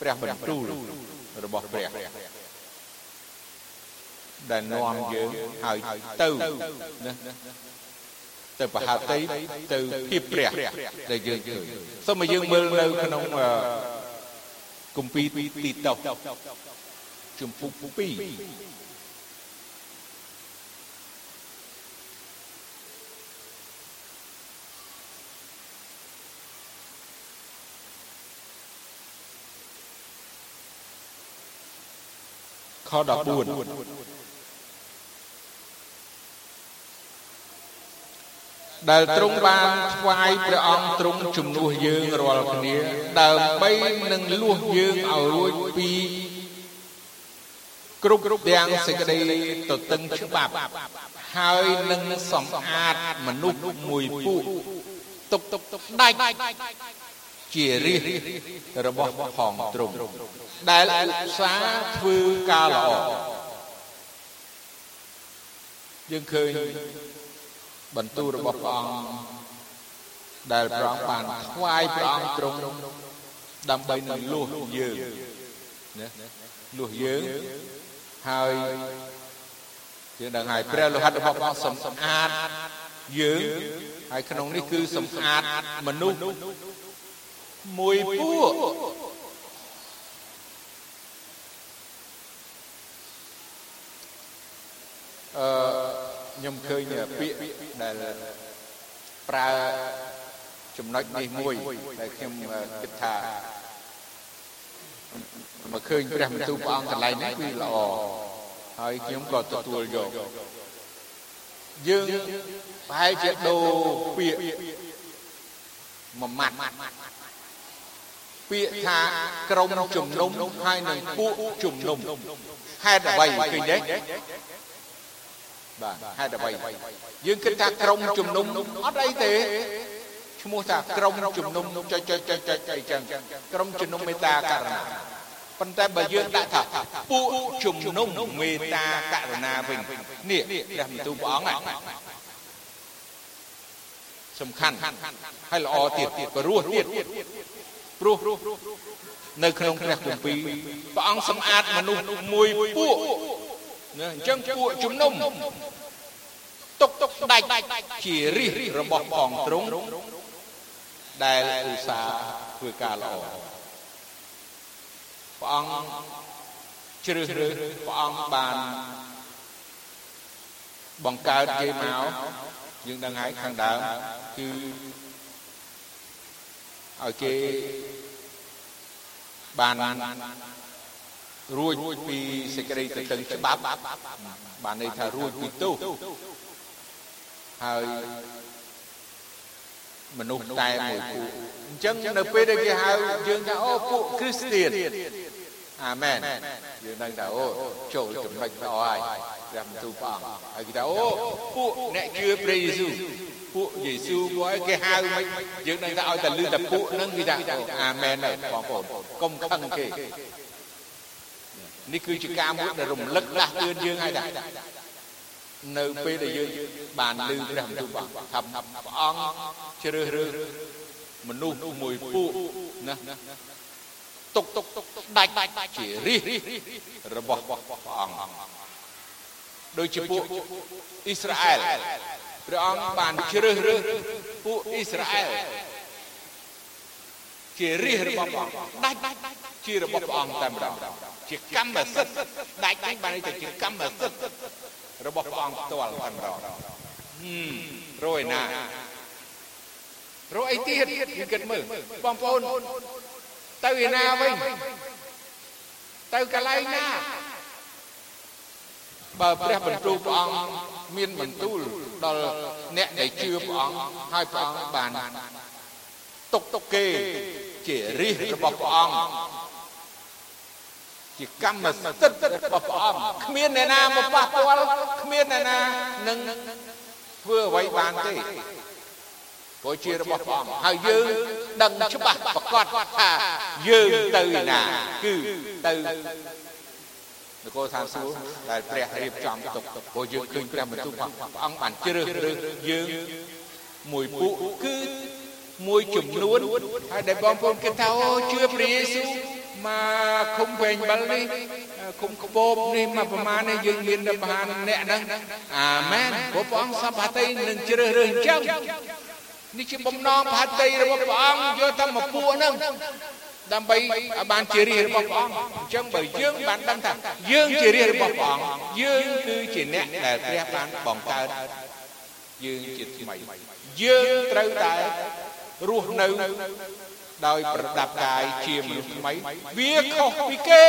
ព្រះបន្ទូលរបស់ព្រះដែលនាំយើងឲ្យទៅណាទៅបហាតីទៅភាពព្រះដែលយើងឃើញសូមឲ្យយើងមើលនៅក្នុងគម្ពីរទីតោ ជំពូក2ខ14ដែលទ្រង់បានថ្វាយព្រះអង្គទ្រង់ជំនួសយើងរាល់គ្នា ដើម្បីនឹងលួសយើងឲ្យរួចពី គ្រប់ទាំងសេចក្តីទទឹងច្បាប់ ហើយនឹងសម្អាតមនុស្សមួយពួកទុកទុកដាច់ជារិះរបស់ផងទ្រង់ដែលឧស្សាហ៍ធ្វើការល្អយើងឃើញបន្ទូលរបស់ព្រះអង្គដែលព្រះអង្គបានថ្វាយព្រះអង្គទ្រង់ដើម្បីនឹងលួសយើងណាលួសយើង ហើយយើងដឹងហើយព្រះលោហិតរបស់ព្រះអង្គសម្អាតយើងហើយក្នុងនេះគឺសម្អាតមនុស្សមួយពួកអឺខ្ញុំឃើញពាក្យដែលប្រើចំណុចនេះមួយដែលខ្ញុំគិតថា មកឃើញព្រះបន្ទូលព្រះអង្គកន្លែងនេះគឺល្អហើយខ្ញុំក៏ទទួលយកយើងប្រហែលជាដូរពាក្យមួយម៉ាត់ពាក្យថាក្រុមជំនុំហើយនឹងពួកជំនុំហេតុអ្វីឃើញទេបាទហេតុអ្វីយើងគិតថាក្រុមជំនុំអត់អីទេ ឈ្មោះថាក្រុមជំនុំចុចចុចចុចចុចអីចឹងក្រុមជំនុំមេត្តាករណាប៉ុន្តែបើយើងដាក់ថាពួកជំនុំមេត្តាករណាវិញនេះព្រះបន្ទូលព្រះអង្គសំខាន់ហើយល្អទៀតព្រោះទៀតព្រោះនៅក្នុងព្រះគម្ពីរព្រះអង្គសម្អាតមនុស្សមួយពួកណាអញ្ចឹងពួកជំនុំទុកទុកដាច់ជារិះរបស់ផងត្រង់ ដែលឧស្សាហ៍ធ្វើការល្អព្រះអង្គជ្រើសរើសព្រះអង្គបានបង្កើតគេមកយើងដឹងហើយខាងដើមគឺឲ្យគេបានរួចពីសេចក្តីទទឹងច្បាប់បានន័យថារួចពីទោសហើយ មនុស្សតែមួយពួកអញ្ចឹងនៅពេលដែលគេហៅយើងថាអូពួកគ្រីស្ទៀនអាមែនយើងដឹងថាអូចូលចំណុចល្អហើយព្រះបន្ទូលព្រះអង្គហើយគេថាអូពួកអ្នកជឿព្រះយេស៊ូវពួកយេស៊ូវពួកឯងគេហៅមិនយើងដឹងថាឲ្យតែលឺតែពួកហ្នឹងគេថាអាមែនហើយបងប្អូនកុំខឹងគេនេះគឺជាការមួយដែលរំលឹកដាស់តឿនយើងហើយថា នៅពេលដែលយើងបានឮព្រះបន្ទូលព្រះថាព្រះអង្គជ្រើសរើសមនុស្សមួយពួកណាទុកទុកដាច់ជារិះរបស់ព្រះអង្គដូចជាពួកអ៊ីស្រាអែលព្រះអង្គបានជ្រើសរើសពួកអ៊ីស្រាអែលជារិះរបស់ព្រះអង្គដាច់ជារបស់ព្រះអង្គតែម្ដងជាកម្មសិទ្ធិដាច់បានន័យថាជាកម្មសិទ្ធិ របស់ព្រះអង្គផ្ទាល់តែម្ដងរយណារកអីទៀតយើងគិតមើលបងប្អូនទៅឯណាវិញទៅកន្លែងណាបើព្រះបន្ទូលព្រះអង្គមានបន្ទូលដល់អ្នកដែលជឿព្រះអង្គហើយព្រះអង្គបានទុកទុកគេជារិះរបស់ព្រះអង្គ ជាកម្មសិទ្ធិរបស់ព្រះអង្គគ្មានអ្នកណាមកប៉ះពាល់គ្មានអ្នកណានឹងធ្វើអ្វីបានទេព្រោះជារបស់ព្រះអង្គហើយយើងដឹងច្បាស់ប្រកាសថាយើងទៅណាគឺទៅនគរឋានសួគ៌ដែលព្រះរៀបចំទុកព្រោះយើងឃើញព្រះបន្ទូលព្រះអង្គបានជ្រើសរើសយើងមួយពួកគឺមួយចំនួនហើយដែលបងប្អូនគិតថាអូជឿព្រះយេស៊ូវ មកឃុំពេញបិលនេះឃុំក្បោបនេះមកប្រមាណនេះយើងមានតែប្រហែលអ្នកហ្នឹងអាមែនព្រោះព្រះអង្គសពហតីនឹងជ្រើសរើសអញ្ចឹងនេះជាបំណងប្រហតីរបស់ព្រះអង្គយកតែមកពួកហ្នឹងដើម្បីឲ្យបានជារាជរបស់ព្រះអង្គអញ្ចឹងបើយើងបានដឹងថាយើងជារាជរបស់ព្រះអង្គយើងគឺជាអ្នកដែលព្រះបានបង្កើតយើងជាថ្មីយើងត្រូវតែរស់នៅ ដោយប្រដាប់កាយជាមនុស្សថ្មីវាខុសពីគេ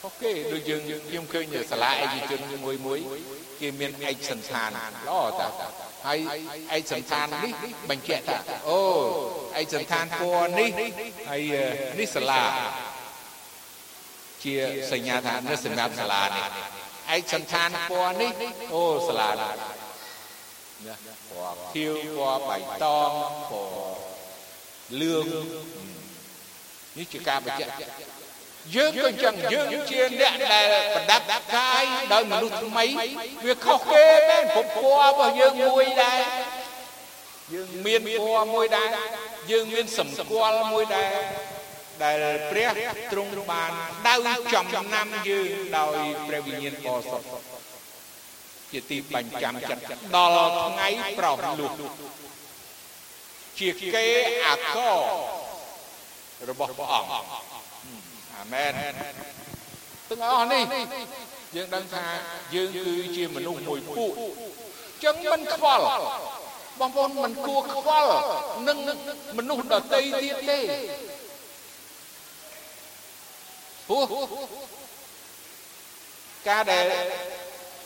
ខុសគេដូចយើងខ្ញុំឃើញសាលាឯកជនមួយមួយគេមានឯកសន្តានល្អតាហើយឯកសន្តាននេះបញ្ជាក់ថាអូឯកសន្តានពណ៌នេះហើយនេះសាលាជាសញ្ញាថានៅសម្រាប់សាលានេះឯកសន្តានពណ៌នេះអូសាលានេះពណ៌ខៀវពណ៌បៃតងពណ៌ លឿងនេះជាការបញ្ជាក់យើងក៏អញ្ចឹងយើងជាអ្នកដែលប្រដាប់កាយដោយមនុស្សថ្មីវាខុសគេមែនពុំពណ៌របស់យើងមួយដែរយើងមានពណ៌មួយដែរយើងមានសម្គាល់មួយដែរដែលព្រះទ្រង់បានដៅចំណាំយើងដោយព្រះវិញ្ញាណបរិសុទ្ធជាទីបញ្ចាំចិត្តដល់ថ្ងៃប្រោសលុះ ជាគេអាករបស់ព្រះអង្គអាមែនទាំងអស់នេះយើងដឹងថាយើងគឺជាមនុស្សមួយពួកចឹងមិនខ្វល់បងប្អូនមិនគួរខ្វល់នឹងមនុស្សដតីទៀតទេព្រោះការដែល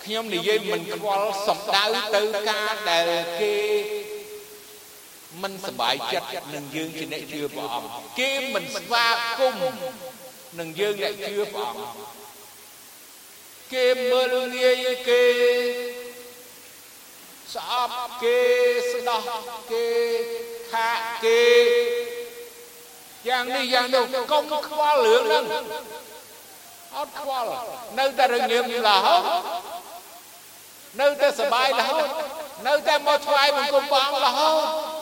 ខ្ញុំនិយាយមិនខ្វល់សំដៅទៅការដែលគេ មិនសบายចិត្តនឹងយើងជាអ្នកជឿព្រះអង្គគេមិនស្វាគមន៍នឹងយើងអ្នកជឿព្រះអង្គគេមើលងាយគេស្អប់គេស្ដោះគេខាក់គេយ៉ាងនេះយ៉ាងនោះកុំខ្វល់រឿងហ្នឹងអត់ខ្វល់នៅតែរងាមរហូតនៅតែសบายរហូតនៅតែមកថ្វាយបង្គំព្រះអង្គរហូតអ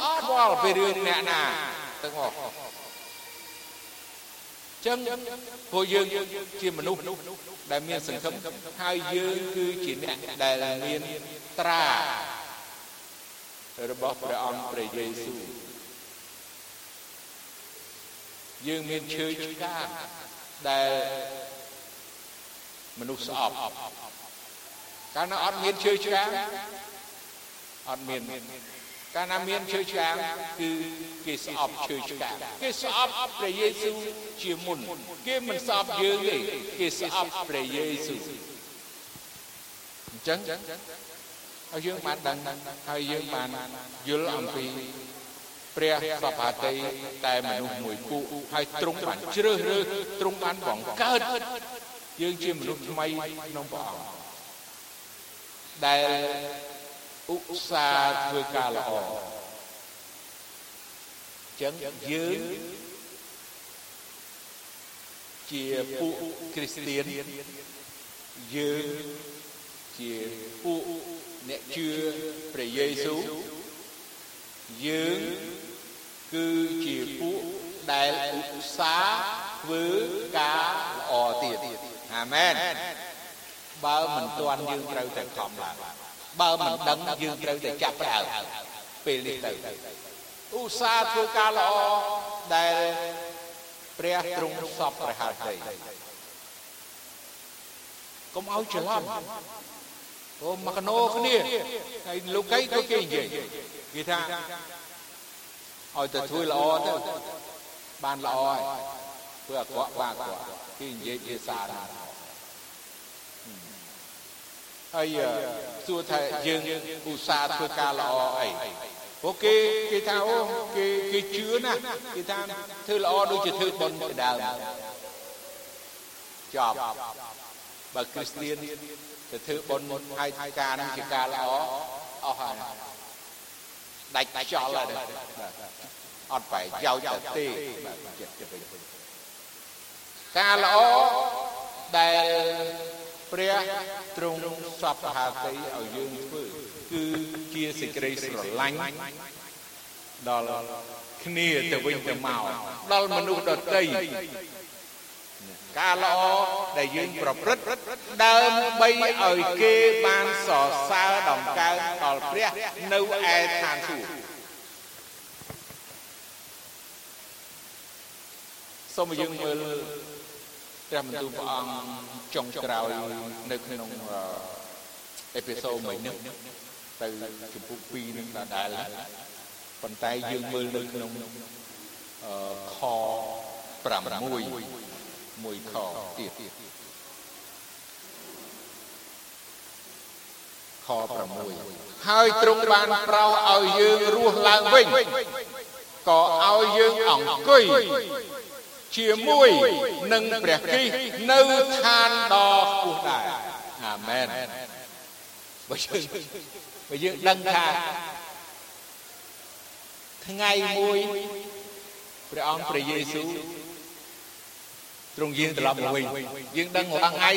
ត់ខ្វល់ពីរឿងអ្នកណាទាំងអស់ចឹងព្រោះយើងជាមនុស្សដែលមានសង្ឃឹមហើយយើងគឺជាអ្នកដែលមានត្រារបស់ព្រះអង្គព្រះយេស៊ូវយើងមានឈើឆ្កាងដែលមនុស្សស្អប់កាលណាអត់មានឈើឆ្កាងអត់មាន កាលណាមានឈើឆ្កាងគឺគេស្អប់ឈើឆ្កាងគេស្អប់ព្រះយេស៊ូវជាមុន គេមិនស្អប់យើងទេគេស្អប់ព្រះយេស៊ូវអញ្ចឹងហើយយើងបានដឹងហើយយើងបានយល់អំពីព្រះសពហតីតែមនុស្សមួយពួកហើយទ្រង់បានជ្រើសរើសទ្រង់បានបង្កើតយើងជាមនុស្សថ្មីក្នុងព្រះអង្គដែល ឧស្សាហ៍ធ្វើការល្អចឹងយើងជាពួកគ្រីស្ទៀនយើងជាពួកអ្នកជឿព្រះយេស៊ូវយើងគឺជាពួកដែលឧស្សាហ៍ធ្វើការល្អទៀតអាមែនបើមិនទាន់យើងត្រូវតែខំឡើង បើមិនដឹងយើងត្រូវតែចាប់ផ្ដើមពេលនេះទៅឧស្សាហ៍ធ្វើការល្អដែលព្រះទ្រង់សពព្រះហឫទ័យកុំឲ្យច្រឡំអូមកកណោគ្នាហើយលោកីក៏គេនិយាយគេថាឲ្យទៅធ្វើល្អទៅបានល្អហើយធ្វើអាក្រក់បានអាក្រក់គេនិយាយភាសាណា ហើយសួរថាយើងឧស្សាហ៍ធ្វើការល្អអីព្រោះគេគេថាអូគេគេជឿណាគេថាធ្វើល្អដូចជាធ្វើបុណ្យពីដើមចប់បើគ្រីស្ទៀនទៅធ្វើបុណ្យហើយការនឹងជាការល្អអស់ហើយដាច់ចោលហើយអត់ប្រយោជន៍ទៅទេបាទចិត្តទៅការល្អដែល ព្រះទ្រង់សពហាតីឲ្យយើងធ្វើគឺជាសេចក្តីស្រឡាញ់ដល់គ្នាទៅវិញទៅមកដល់មនុស្សដទៃការល្អដែលយើងប្រព្រឹត្តដើម្បីឲ្យគេបានសរសើរដំកើងដល់ព្រះនៅឯឋានសួគ៌សូមយើងមើល ព្រះបន្ទូលព្រះអង្គចុងក្រោយនៅក្នុងអេពីសូតមួយនេះទៅជំពូក2នឹងដដែលប៉ុន្តែយើងមើលនៅក្នុងខ6មួយខទៀតខ6ហើយទ្រង់បានប្រោសឲ្យយើងរស់ឡើងវិញក៏ឲ្យយើងអង្គុយ ជាមួយនឹងព្រះគ្រីស្ទនៅឋានដ៏ខ្ពស់ដែរអាមែនបើយើងបើយើងដឹងថាថ្ងៃមួយព្រះអង្គព្រះយេស៊ូវទ្រង់យាងត្រឡប់មកវិញយើងដឹងរាល់ថ្ងៃ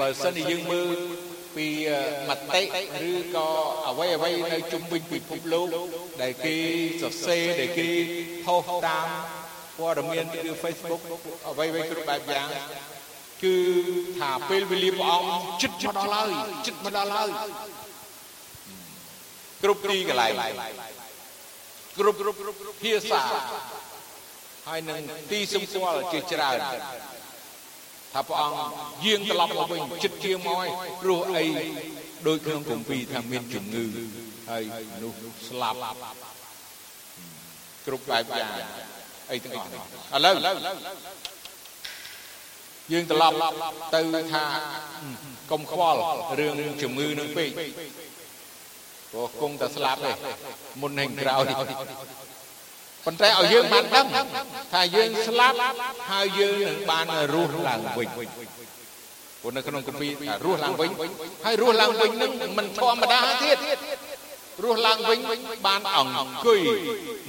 បើសិនជាយើងមើលពីមតិឬក៏អ្វីអ្វីនៅជុំវិញពិភពលោកដែលគេសរសេរដែលគេផុសតាម ព័ត៌មានគឺ Facebook អ្វីៗគ្រប់បែបយ៉ាងគឺថាពេលវេលាព្រះអង្គចិត្តមកដល់ហើយចិត្តមកដល់ហើយគ្រប់ទីកន្លែងគ្រប់ភាសាហើយនឹងទីសម្គាល់ជាច្រើនថាព្រះអង្គយាងត្រឡប់មកវិញចិត្តជាមកហើយព្រោះអីដោយក្នុងគម្ពីរថាមានជំងឺហើយមនុស្សស្លាប់គ្រប់បែបយ៉ាង អីទាំងអស់នេះឥឡូវយើងត្រឡប់ទៅថាកុំខ្វល់រឿងជំងឺនឹងពេកព្រោះគង់តែស្លាប់ទេមុននឹងក្រោយប៉ុន្តែឲ្យយើងបានដឹងថាយើងស្លាប់ហើយយើងនឹងបានរស់ឡើងវិញព្រោះនៅក្នុងគម្ពីរថារស់ឡើងវិញហើយរស់ឡើងវិញនឹងមិនធម្មតាទៀត រស់ឡើងវិញបានអង្គុយ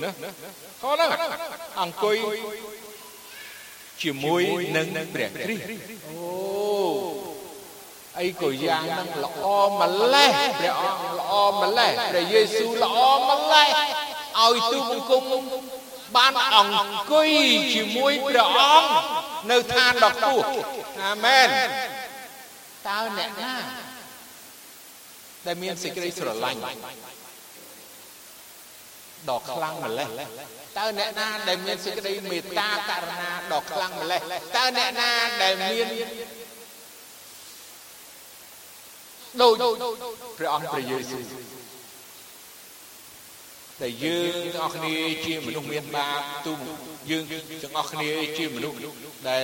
ណាខហ្នឹងអង្គុយជាមួយនឹងព្រះគ្រីស្ទអូអីក៏យ៉ាងហ្នឹងល្អម្លេះព្រះអង្គល្អម្លេះព្រះយេស៊ូវល្អម្លេះឲ្យទូបង្គំបានអង្គុយជាមួយព្រះអង្គនៅឋានដ៏ខ្ពស់អាមែនតើអ្នកណាដែលមានសេចក្តីស្រឡាញ់ ដ៏ខ្លាំងម្លេះតើអ្នកណាដែលមានសេចក្តីមេត្តាករុណាដ៏ខ្លាំងម្លេះតើអ្នកណាដែលមានដូចព្រះអង្គព្រះយេស៊ូវតែយើងទាំងអស់គ្នាជាមនុស្សមានបាបទូយើងទាំងអស់គ្នាជាមនុស្សដែល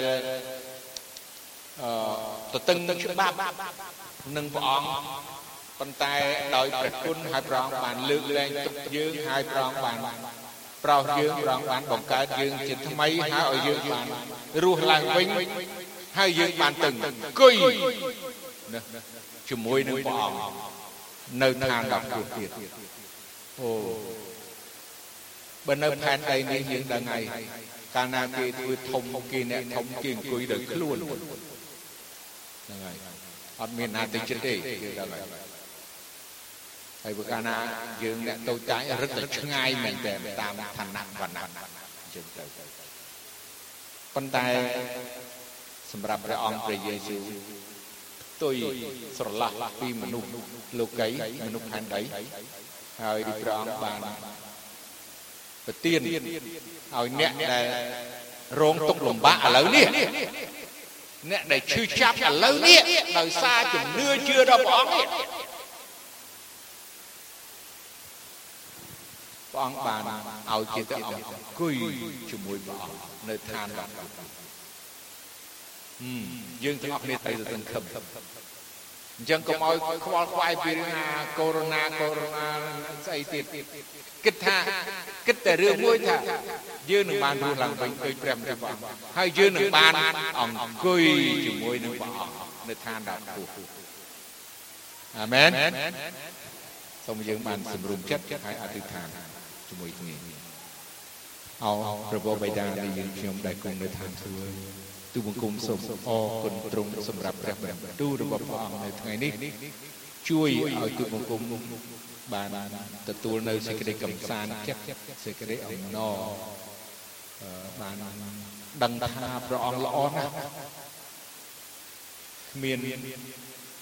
អឺតតឹងនឹងច្បាប់នឹងព្រះអង្គ ប៉ុន្តែដោយព្រះគុណហើយព្រះអង្គបានលើកលែងទុកយើងហើយព្រះអង្គបានប្រោសយើងព្រះអង្គបានបង្កើតយើងជាថ្មីហើយឲ្យយើងបានរស់ឡើងវិញហើយយើងបានទៅអង្គុយណាជាមួយនឹងព្រះអង្គនៅឋានដល់គ្រោះទៀតអូបើនៅផែនដីនេះយើងដឹងហើយកាលណាគេធ្វើធំគេអ្នកធំគេអង្គុយដោយខ្លួនហ្នឹងហើយអត់មានណាទៅចិត្តទេយើងដឹងហើយ ហើយបើកាលណាយើងអ្នកតូចតាចរឹតតែឆ្ងាយមែនតើតាមឋានៈវណ្ណៈអញ្ចឹងទៅប៉ុន្តែសម្រាប់ព្រះអង្គព្រះយេស៊ូវផ្ទុយស្រឡះពីមនុស្សលោកីមនុស្សផែនដីហើយព្រះអង្គបានប្រទានឲ្យអ្នកដែលរងទុក្ខលំបាកឥឡូវនេះអ្នកដែលឈឺចាប់ឥឡូវនេះដោយសារជំនឿជឿដល់ព្រះអង្គនេះ ព្រះអង្គបានឲ្យជាទៅអង្គុយជាមួយព្រះអង្គនៅឋានបាទយើងទាំងអស់គ្នាត្រូវទៅសង្ឃឹមអញ្ចឹងកុំឲ្យខ្វល់ខ្វាយពីរឿងណាកូវីដ -19 កូវីដ -19 ស្អីទៀតគិតថាគិតតែរឿងមួយថាយើងនឹងបានរស់ឡើងវិញដោយព្រះព្រះអង្គហើយយើងនឹងបានអង្គុយជាមួយនឹងព្រះអង្គនៅឋានដល់គូអាមែនសូមយើងបានសម្រុំចិត្តហើយអធិដ្ឋាន ជាមួយគ្នាអោព្រះបិតានៃយើងខ្ញុំដែលគង់នៅឋានសួគ៌ទូបង្គំសូមអរគុណទ្រង់សម្រាប់ព្រះបន្ទូលរបស់ព្រះអង្គនៅថ្ងៃនេះជួយឲ្យទូបង្គំបានទទួលនៅសេចក្តីកំសាន្តចិត្តសេចក្តីអំណរបានដឹងថាព្រះអង្គល្អណាស់គ្មាន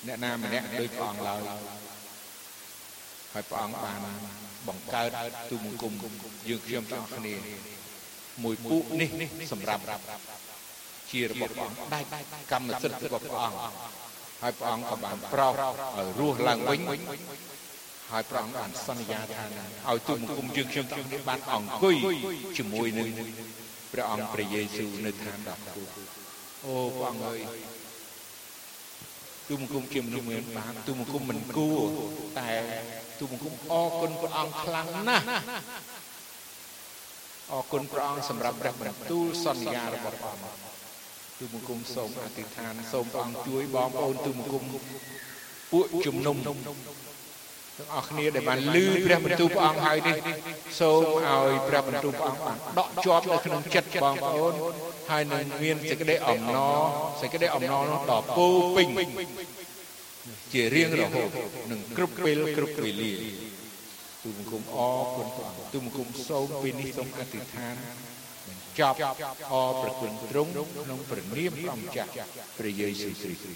អ្នកណាម្នាក់ដូចព្រះអង្គឡើយ ហើយព្រះអង្គបានបង្កើតទូបង្គំយើងខ្ញុំទាំងអស់គ្នាមួយពួកនេះសម្រាប់ជារបស់ព្រះអង្គដាច់កម្មសិទ្ធិរបស់ព្រះអង្គហើយព្រះអង្គក៏បានប្រោសឲ្យរស់ឡើងវិញហើយព្រះអង្គបានសន្យាថាឲ្យទូបង្គំយើងខ្ញុំទាំងនេះបានអង្គុយជាមួយនឹងព្រះអង្គព្រះយេស៊ូវនៅឋានដល់គូអូព្រះអង្គអើយ ទូបង្គំជាមនុស្សមានបានទូបង្គំមិនគួរតែទូបង្គំអរគុណព្រះអង្គខ្លាំងណាស់អរគុណព្រះអង្គសម្រាប់ព្រះបន្ទូលសន្យារបស់ព្រះអង្គទូបង្គំសូមអធិដ្ឋានសូមព្រះអង្គជួយបងប្អូនទូបង្គំពួកជំនុំ ទាំងអស់គ្នាដែលបានលឺព្រះបន្ទូលព្រះអង្គហើយនេះសូមឲ្យព្រះបន្ទូលព្រះអង្គបានដកជាប់នៅក្នុងចិត្តបងប្អូនហើយនឹងមានសេចក្តីអំណរសេចក្តីអំណរនោះដល់ពោពេញជារៀងរហូតនឹងគ្រប់ពេលគ្រប់វេលាទូបង្គំអរគុណព្រះអង្គទូបង្គំសូមពេលនេះសូមអធិដ្ឋានចប់អរប្រគុណទ្រង់ក្នុងព្រះនាមព្រះម្ចាស់ព្រះយេស៊ូវគ្រីស្ទ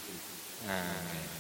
អាមែន